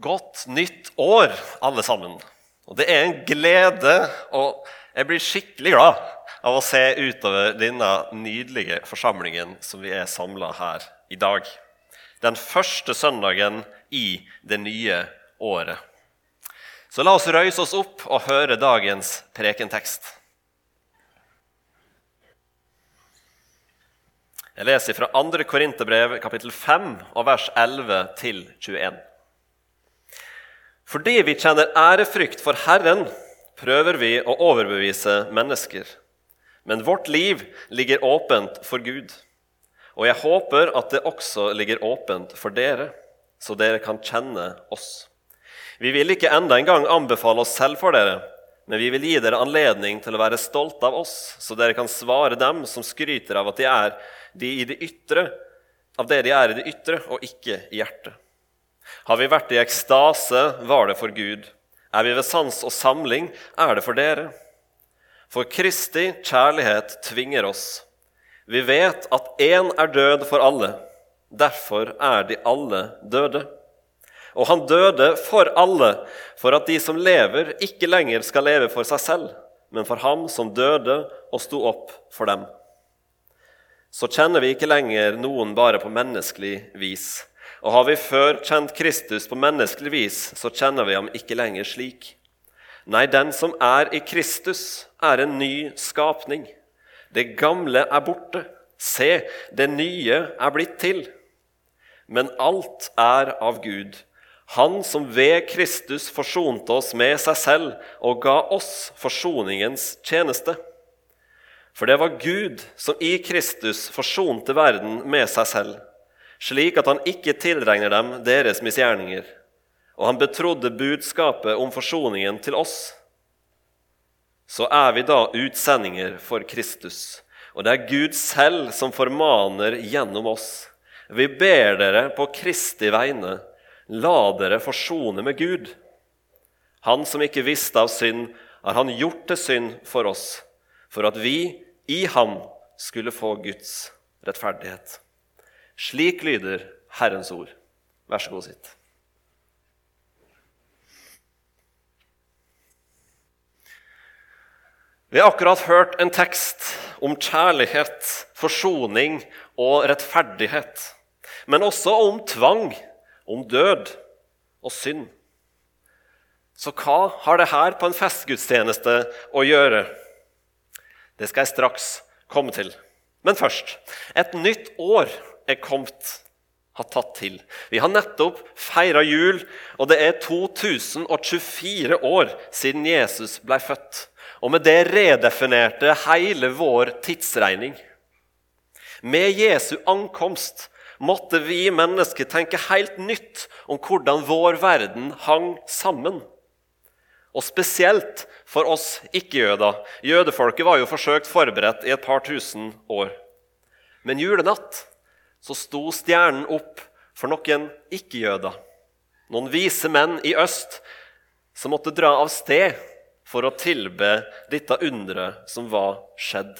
Godt nytt år, alle sammen. Og Det er en glede, og jeg blir skikkelig glad av å se utover denne nydelige forsamlingen som vi er samla her i dag. Den første søndagen i det nye året. Så la oss røyse oss opp og høre dagens prekentekst. Jeg leser fra 2. Korinterbrev, kapittel 5, og vers 11 til 21. Fordi vi kjenner ærefrykt for Herren, prøver vi å overbevise mennesker. Men vårt liv ligger åpent for Gud. Og jeg håper at det også ligger åpent for dere, så dere kan kjenne oss. Vi vil ikke enda en gang anbefale oss selv for dere, men vi vil gi dere anledning til å være stolte av oss, så dere kan svare dem som skryter av at de er de i det ytre, av det de er i det ytre, og ikke i hjertet. Har vi vært i ekstase, var det for Gud. Er vi ved sans og samling, er det for dere. For Kristi kjærlighet tvinger oss. Vi vet at én er død for alle. Derfor er de alle døde. Og han døde for alle, for at de som lever, ikke lenger skal leve for seg selv, men for ham som døde og sto opp for dem. Så kjenner vi ikke lenger noen bare på menneskelig vis. Og har vi før kjent Kristus på menneskelig vis, så kjenner vi ham ikke lenger slik. Nei, den som er i Kristus, er en ny skapning. Det gamle er borte. Se, det nye er blitt til. Men alt er av Gud han som ved Kristus forsonte oss med seg selv og ga oss forsoningens tjeneste. For det var Gud som i Kristus forsonte verden med seg selv, slik at han ikke tilregner dem deres misgjerninger. Og han betrodde budskapet om forsoningen til oss. Så er vi da utsendinger for Kristus, og det er Gud selv som formaner gjennom oss. Vi ber dere på Kristi vegne La dere forsone med Gud. Han som ikke visste av synd, har han gjort til synd for oss, for at vi i ham skulle få Guds rettferdighet. Slik lyder Herrens ord. Vær så god, sitt. Vi har akkurat hørt en tekst om kjærlighet, forsoning og rettferdighet, men også om tvang om død og synd. Så hva har det her på en festgudstjeneste å gjøre? Det skal jeg straks komme til. Men først et nytt år er kommet, har tatt til. Vi har nettopp feira jul, og det er 2024 år siden Jesus ble født. Og med det redefinerte hele vår tidsregning. Med Jesu ankomst måtte vi mennesker tenke helt nytt om hvordan vår verden hang sammen. Og spesielt for oss ikke-jøder. Jødefolket var jo forsøkt forberedt i et par tusen år. Men julenatt så sto stjernen opp for noen ikke-jøder. Noen vise menn i øst som måtte dra av sted for å tilbe dette underet som var skjedd.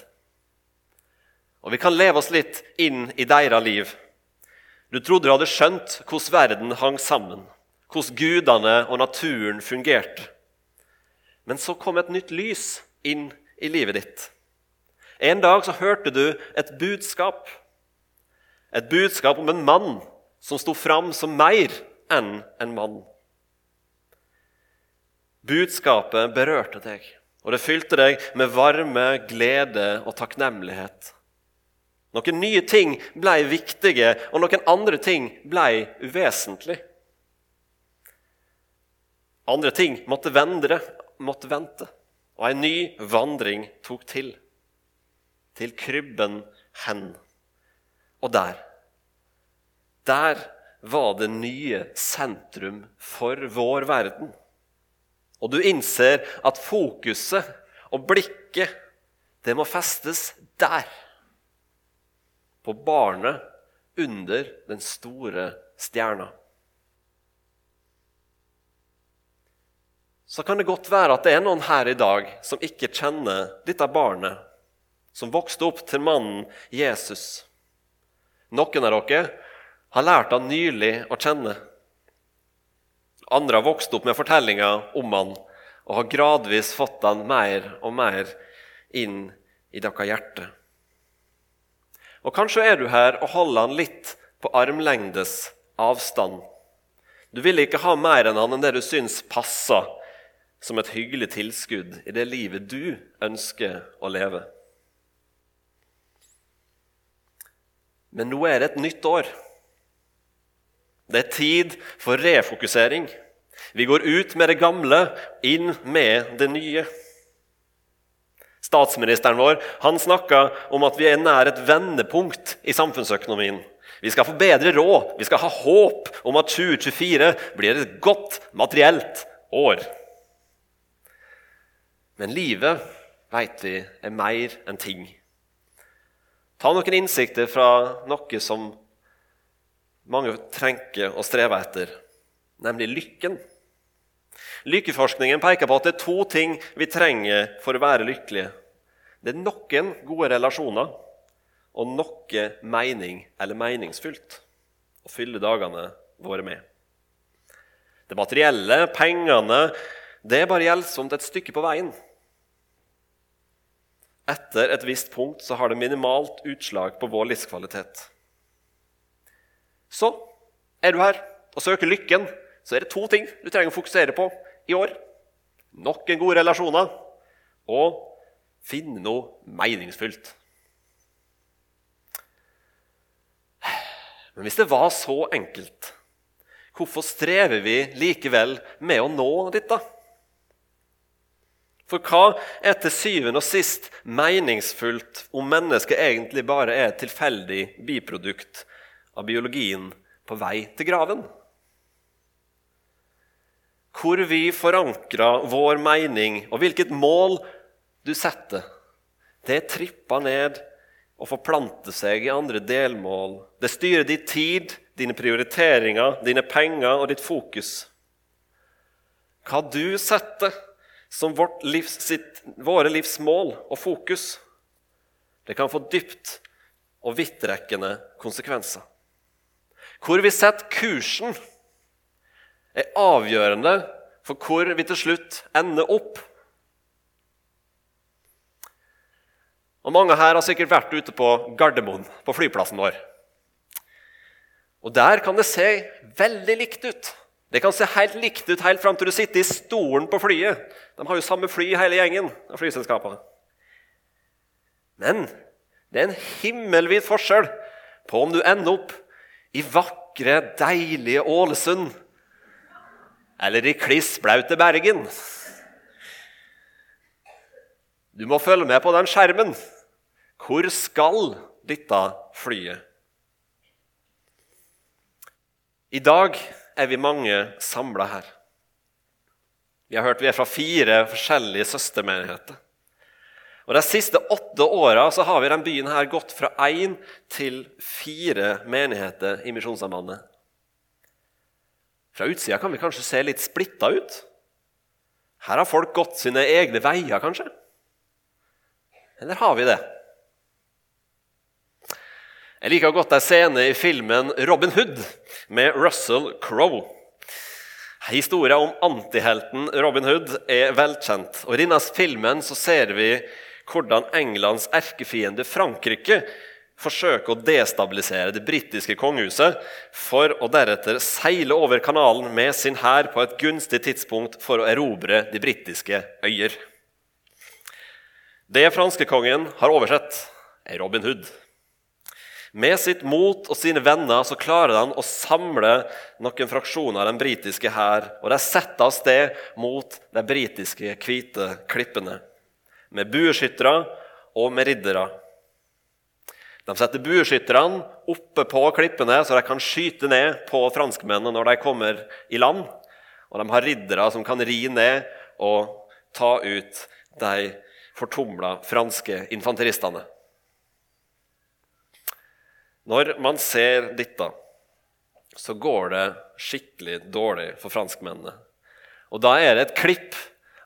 Og Vi kan leve oss litt inn i deres liv. Du trodde du hadde skjønt hvordan verden hang sammen, hvordan gudene og naturen fungerte. Men så kom et nytt lys inn i livet ditt. En dag så hørte du et budskap. Et budskap om en mann som sto fram som mer enn en mann. Budskapet berørte deg, og det fylte deg med varme, glede og takknemlighet. Noen nye ting ble viktige, og noen andre ting ble uvesentlige. Andre ting måtte, vendre, måtte vente, og en ny vandring tok til. Til krybben hen. Og der Der var det nye sentrum for vår verden. Og du innser at fokuset og blikket, det må festes der på barnet under den store stjerna. Så kan det godt være at det er noen her i dag som ikke kjenner dette barnet som vokste opp til mannen Jesus. Noen av dere har lært han nylig å kjenne. Andre har vokst opp med fortellinger om han og har gradvis fått han mer og mer inn i deres hjerte. Og kanskje er du her og holder han litt på armlengdes avstand. Du vil ikke ha mer enn han enn det du syns passer som et hyggelig tilskudd i det livet du ønsker å leve. Men nå er det et nytt år. Det er tid for refokusering. Vi går ut med det gamle, inn med det nye. Statsministeren vår han snakka om at vi er nær et vendepunkt i samfunnsøkonomien. Vi skal få bedre råd, vi skal ha håp om at 2024 blir et godt materielt år. Men livet, veit vi, er mer enn ting. Ta noen innsikter fra noe som mange trenger å streve etter, nemlig lykken. Lykkeforskningen peker på at det er to ting vi trenger for å være lykkelige. Det er noen gode relasjoner og noe mening eller meningsfullt å fylle dagene våre med. Det materielle, pengene, det er bare hjelpsomt et stykke på veien. Etter et visst punkt så har det minimalt utslag på vår livskvalitet. Så er du her og søker lykken, så er det to ting du trenger å fokusere på i år. Noen gode relasjoner og finne noe meningsfullt. Men hvis det var så enkelt, hvorfor strever vi likevel med å nå dette? For hva er til syvende og sist meningsfullt om mennesket egentlig bare er et tilfeldig biprodukt av biologien på vei til graven? Hvor vi forankrer vår mening, og hvilket mål du setter, det tripper ned og forplanter seg i andre delmål. Det styrer din tid, dine prioriteringer, dine penger og ditt fokus. Hva du setter som livs, sitt, våre livs mål og fokus, det kan få dypt og vidtrekkende konsekvenser. Hvor vi setter kursen, er avgjørende for hvor vi til slutt ender opp. Og Mange her har sikkert vært ute på Gardermoen, på flyplassen vår. Og Der kan det se veldig likt ut. Det kan se helt likt ut helt fram til du sitter i stolen på flyet. De har jo samme fly, hele gjengen av flyselskapene. Men det er en himmelvid forskjell på om du ender opp i vakre, deilige Ålesund eller i klissblaute Bergen. Du må følge med på den skjermen. Hvor skal dette flyet? I dag er vi mange samla her. Vi har hørt vi er fra fire forskjellige søstermenigheter. Og De siste åtte åra har vi i denne byen her gått fra én til fire menigheter i Misjonssambandet. Fra utsida kan vi kanskje se litt splitta ut. Her har folk gått sine egne veier, kanskje. Eller har vi det? Jeg liker godt ei scene i filmen 'Robin Hood' med Russell Crowe. Historien om antihelten Robin Hood er velkjent. og I denne filmen ser vi hvordan Englands erkefiende Frankrike forsøker å destabilisere det britiske kongehuset for å deretter seile over kanalen med sin hær på et gunstig tidspunkt for å erobre de britiske øyer. Det franskekongen har oversett, er Robin Hood. Med sitt mot og sine venner så klarer de å samle noen fraksjoner av den britiske hær, og de setter av sted mot de britiske hvite klippene. Med bueskyttere og med riddere. De setter bueskytterne oppe på klippene, så de kan skyte ned på franskmennene når de kommer i land. Og de har riddere som kan ri ned og ta ut de fortumla franske infanteristene. Når man ser dette, så går det skikkelig dårlig for franskmennene. Og da er det et klipp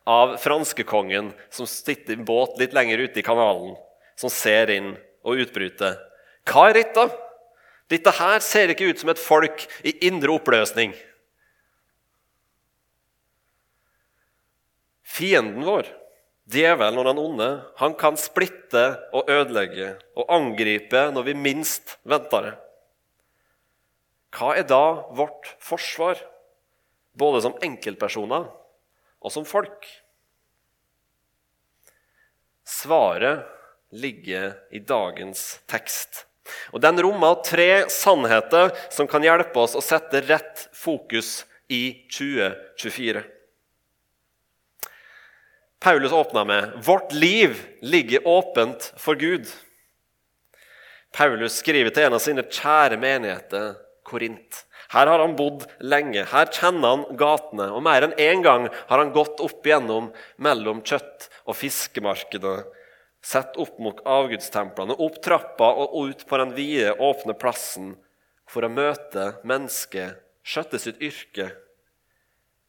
av franskekongen som sitter i båt litt lenger ute i kanalen, som ser inn og utbryter. Hva er dette? Dette her ser ikke ut som et folk i indre oppløsning. Fienden vår djevelen og den onde, han kan splitte og ødelegge og angripe når vi minst venter det. Hva er da vårt forsvar, både som enkeltpersoner og som folk? Svaret ligger i dagens tekst. Og Den rommer tre sannheter som kan hjelpe oss å sette rett fokus i 2024. Paulus åpna med 'Vårt liv ligger åpent for Gud'. Paulus skriver til en av sine kjære menigheter, Korint. Her har han bodd lenge, her kjenner han gatene, og mer enn én gang har han gått opp igjennom mellom kjøtt- og fiskemarkedene sett opp mot avgudstemplene, opp trappa og ut på den vide, åpne plassen for å møte mennesket, skjøtte sitt yrke,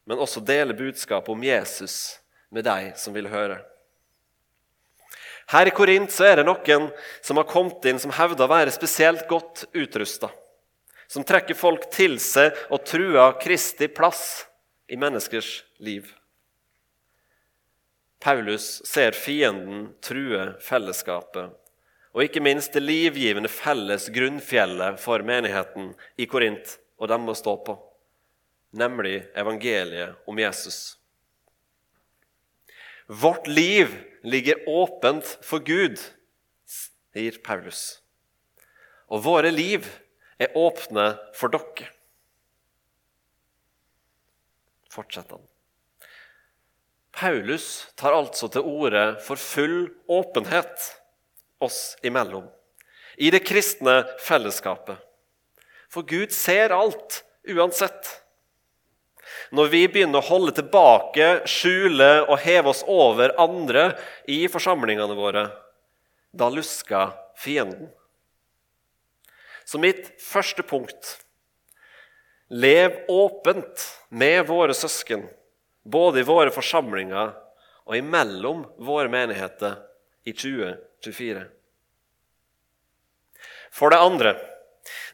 men også dele budskapet om Jesus med deg som vil høre. Her i Korint så er det noen som har kommet inn som hevder å være spesielt godt utrusta. Som trekker folk til seg og truer Kristi plass i menneskers liv. Paulus ser fienden true fellesskapet, og ikke minst det livgivende felles grunnfjellet for menigheten i Korint og dem å stå på, nemlig evangeliet om Jesus. Vårt liv ligger åpent for Gud, sier Paulus. Og våre liv er åpne for dere. Fortsetter han. Paulus tar altså til orde for full åpenhet oss imellom i det kristne fellesskapet. For Gud ser alt uansett. Når vi begynner å holde tilbake, skjule og heve oss over andre i forsamlingene våre, da lusker fienden. Så mitt første punkt Lev åpent med våre søsken både i våre forsamlinger og imellom våre menigheter i 2024. For det andre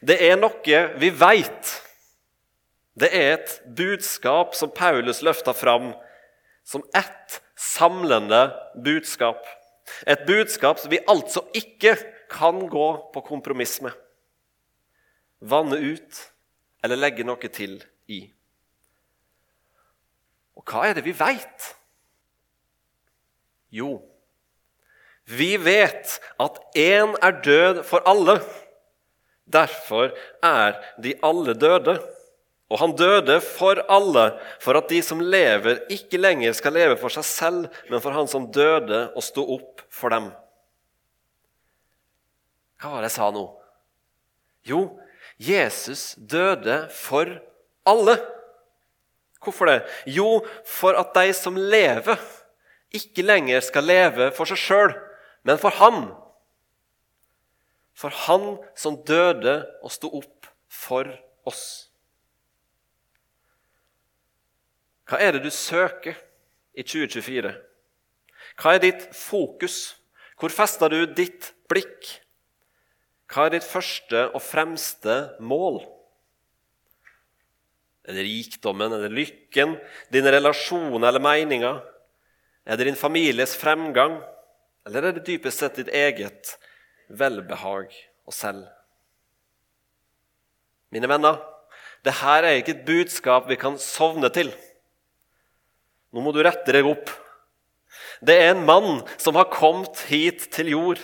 det er noe vi veit. Det er et budskap som Paulus løfter fram som ett samlende budskap. Et budskap som vi altså ikke kan gå på kompromiss med, vanne ut eller legge noe til i. Og hva er det vi veit? Jo, vi vet at én er død for alle. Derfor er de alle døde. Og han døde for alle, for at de som lever, ikke lenger skal leve for seg selv, men for han som døde og sto opp for dem. Hva var det jeg sa nå? Jo, Jesus døde for alle. Hvorfor det? Jo, for at de som lever, ikke lenger skal leve for seg sjøl, men for Han. For Han som døde og sto opp for oss. Hva er det du søker i 2024? Hva er ditt fokus? Hvor fester du ditt blikk? Hva er ditt første og fremste mål? Er det rikdommen, er det lykken, dine relasjoner eller meninger? Er det din families fremgang, eller er det dypest sett ditt eget velbehag og selv? Mine venner, dette er ikke et budskap vi kan sovne til. Nå må du rette deg opp. Det er en mann som har kommet hit til jord.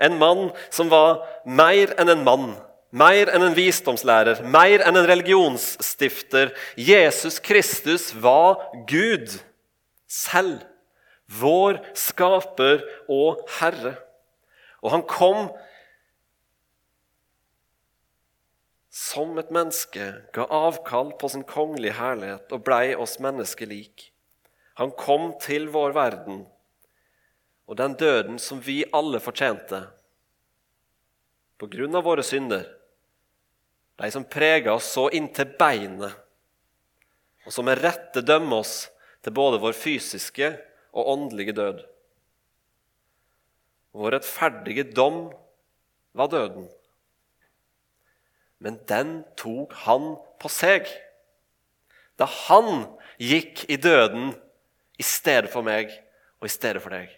En mann som var mer enn en mann mer enn en visdomslærer, mer enn en religionsstifter. Jesus Kristus var Gud selv. Vår skaper og herre. Og han kom som et menneske, ga avkall på sin kongelige herlighet og blei oss menneskelik. Han kom til vår verden, og den døden som vi alle fortjente på grunn av våre synder de som preger oss så inntil beinet, og som med rette dømmer oss til både vår fysiske og åndelige død. Vår rettferdige dom var døden. Men den tok han på seg. Da han gikk i døden i stedet for meg og i stedet for deg.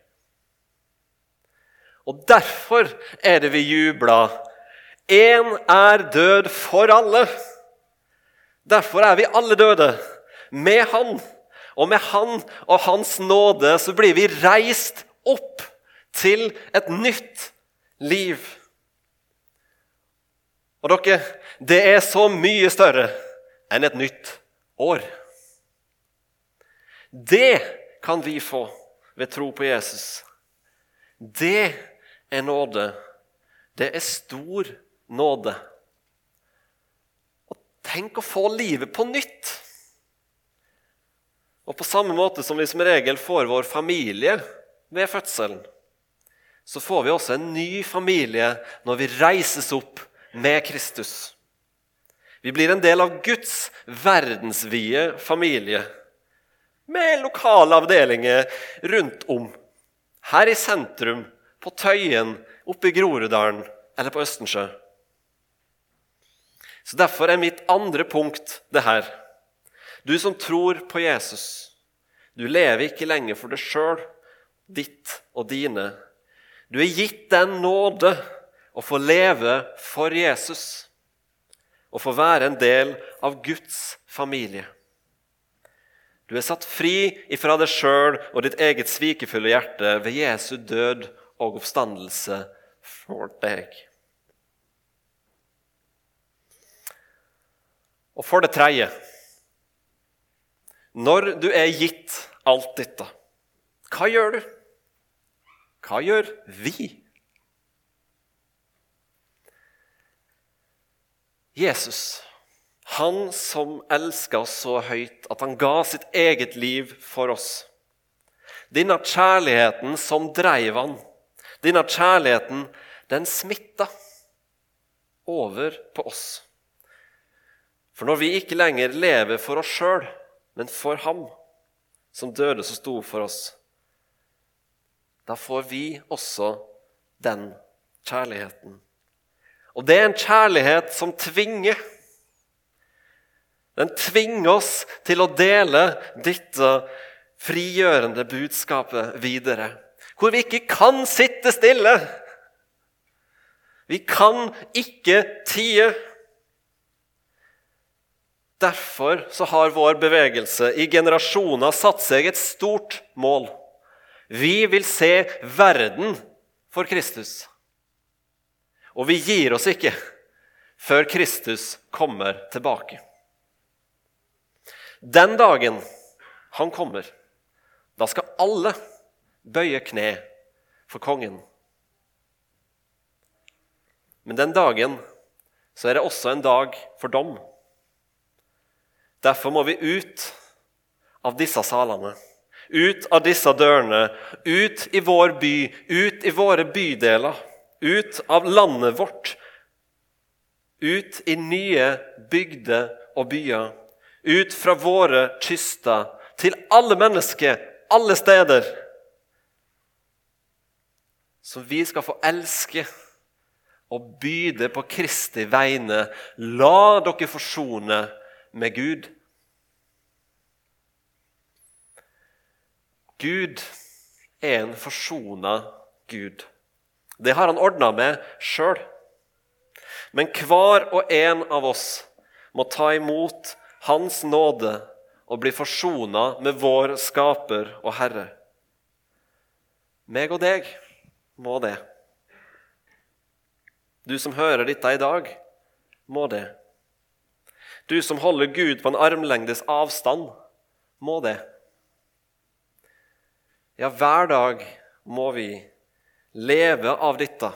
Og derfor er det vi jubla. Én er død for alle. Derfor er vi alle døde med Han. Og med Han og Hans nåde så blir vi reist opp til et nytt liv. Og dere, det er så mye større enn et nytt år. Det kan vi få ved tro på Jesus. Det er nåde. Det er stor nåde. Og tenk å få livet på nytt! Og på samme måte som vi som regel får vår familie ved fødselen, så får vi også en ny familie når vi reises opp med Kristus. Vi blir en del av Guds verdensvide familie med lokale avdelinger rundt om. Her i sentrum, på Tøyen, oppe i Groruddalen eller på Østensjø. Så Derfor er mitt andre punkt det her. Du som tror på Jesus, du lever ikke lenger for deg sjøl, ditt og dine. Du er gitt den nåde å få leve for Jesus og få være en del av Guds familie. Du er satt fri ifra deg sjøl og ditt eget svikefulle hjerte ved Jesu død og oppstandelse for deg. Og for det tredje Når du er gitt alt dette, hva gjør du? Hva gjør vi? Jesus han som elska oss så høyt at han ga sitt eget liv for oss. Denne kjærligheten som dreiv han, denne kjærligheten, den smitta over på oss. For når vi ikke lenger lever for oss sjøl, men for ham som døde som sto for oss, da får vi også den kjærligheten. Og det er en kjærlighet som tvinger. Den tvinger oss til å dele dette frigjørende budskapet videre. Hvor vi ikke kan sitte stille. Vi kan ikke tie. Derfor så har vår bevegelse i generasjoner satt seg et stort mål. Vi vil se verden for Kristus. Og vi gir oss ikke før Kristus kommer tilbake. Den dagen han kommer, da skal alle bøye kne for kongen. Men den dagen så er det også en dag for dom. Derfor må vi ut av disse salene, ut av disse dørene, ut i vår by, ut i våre bydeler, ut av landet vårt, ut i nye bygder og byer ut fra våre kyster til alle mennesker, alle steder. Som vi skal få elske og byde på Kristi vegne. La dere forsone med Gud. Gud er en forsona Gud. Det har han ordna med sjøl. Men hver og en av oss må ta imot hans nåde og bli forsona med vår skaper og Herre. Meg og deg må det. Du som hører dette i dag, må det. Du som holder Gud på en armlengdes avstand, må det. Ja, hver dag må vi leve av dette,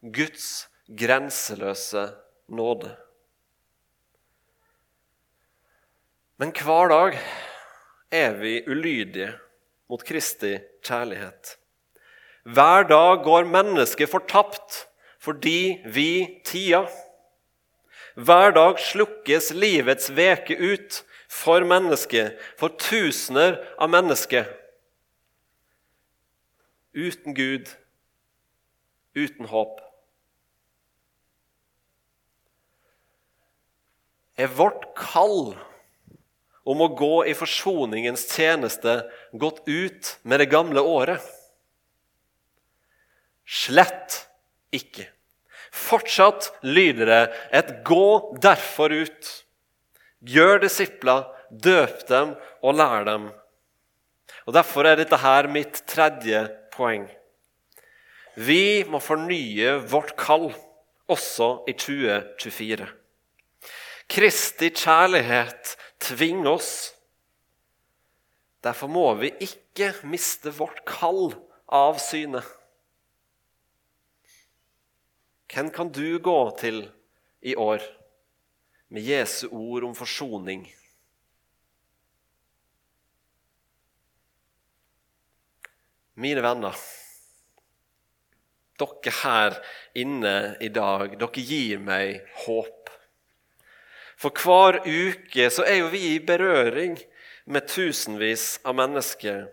Guds grenseløse nåde. Men hver dag er vi ulydige mot Kristi kjærlighet. Hver dag går mennesket fortapt fordi vi tier. Hver dag slukkes livets veke ut for mennesket, for tusener av mennesker. Uten Gud, uten håp. Er vårt kall om å gå i forsoningens tjeneste gått ut med det gamle året? Slett ikke. Fortsatt lyder det et 'gå derfor ut'. Gjør disipler, døp dem og lær dem. Og Derfor er dette her mitt tredje poeng. Vi må fornye vårt kall også i 2024. Kristi kjærlighet tvinger oss. Derfor må vi ikke miste vårt kall av syne. Hvem kan du gå til i år med Jesu ord om forsoning? Mine venner, dere her inne i dag, dere gir meg håp. For hver uke så er jo vi i berøring med tusenvis av mennesker.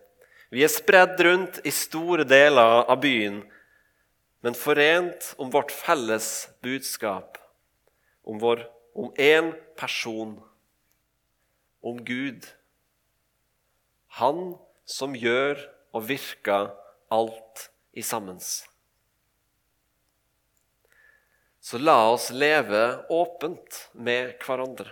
Vi er spredd rundt i store deler av byen, men forent om vårt felles budskap, om, vår, om én person, om Gud. Han som gjør og virker alt i sammens. Så la oss leve åpent med hverandre.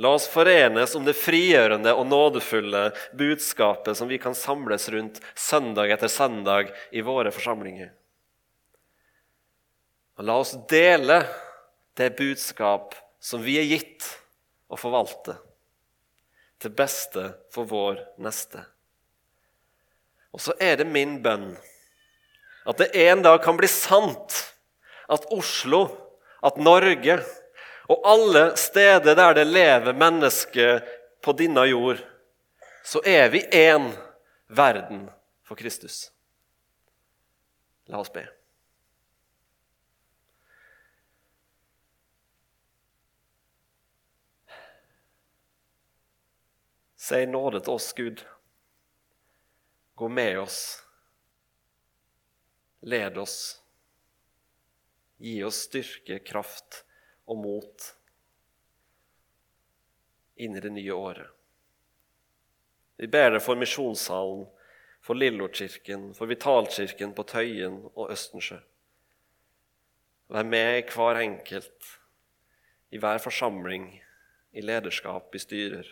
La oss forenes om det frigjørende og nådefulle budskapet som vi kan samles rundt søndag etter søndag i våre forsamlinger. Og la oss dele det budskap som vi er gitt å forvalte, til beste for vår neste. Og så er det min bønn at det en dag kan bli sant at Oslo, at Norge og alle steder der det lever mennesker på denne jord, så er vi én verden for Kristus. La oss be. Si nåde til oss, Gud. Gå med oss. Led oss. Gi oss styrke, kraft og mot inn i det nye året. Vi ber deg for Misjonssalen, for Lillokirken, for Vitalkirken på Tøyen og Østensjø. Vær med i hver enkelt, i hver forsamling, i lederskap, i styrer.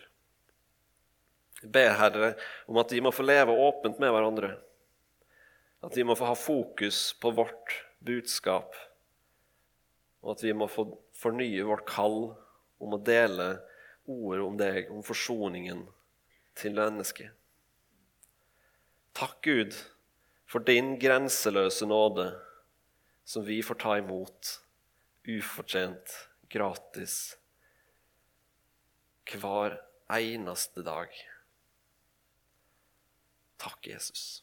Vi ber, Herre, om at vi må få leve åpent med hverandre. At vi må få ha fokus på vårt budskap og at vi må få fornye vårt kall om å dele ordet om deg, om forsoningen til mennesket. Takk, Gud, for din grenseløse nåde, som vi får ta imot ufortjent, gratis, hver eneste dag. Takk, Jesus.